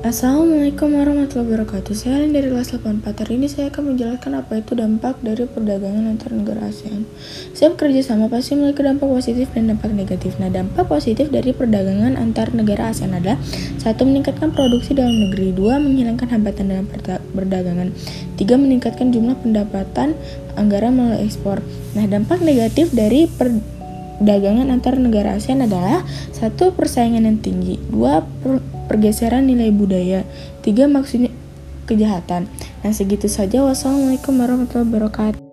Assalamualaikum warahmatullahi wabarakatuh. Saya Alin dari kelas 84 Hari ini saya akan menjelaskan apa itu dampak dari perdagangan antar negara ASEAN. Setiap kerjasama pasti memiliki dampak positif dan dampak negatif. Nah dampak positif dari perdagangan antar negara ASEAN adalah satu Meningkatkan produksi dalam negeri. Dua Menghilangkan hambatan dalam perdagangan. Tiga Meningkatkan jumlah pendapatan anggaran melalui ekspor. Nah dampak negatif dari perdagangan antar negara ASEAN adalah satu Persaingan yang tinggi dua pergeseran nilai budaya. Tiga maksudnya kejahatan. Nah segitu saja. Wassalamualaikum warahmatullahi wabarakatuh.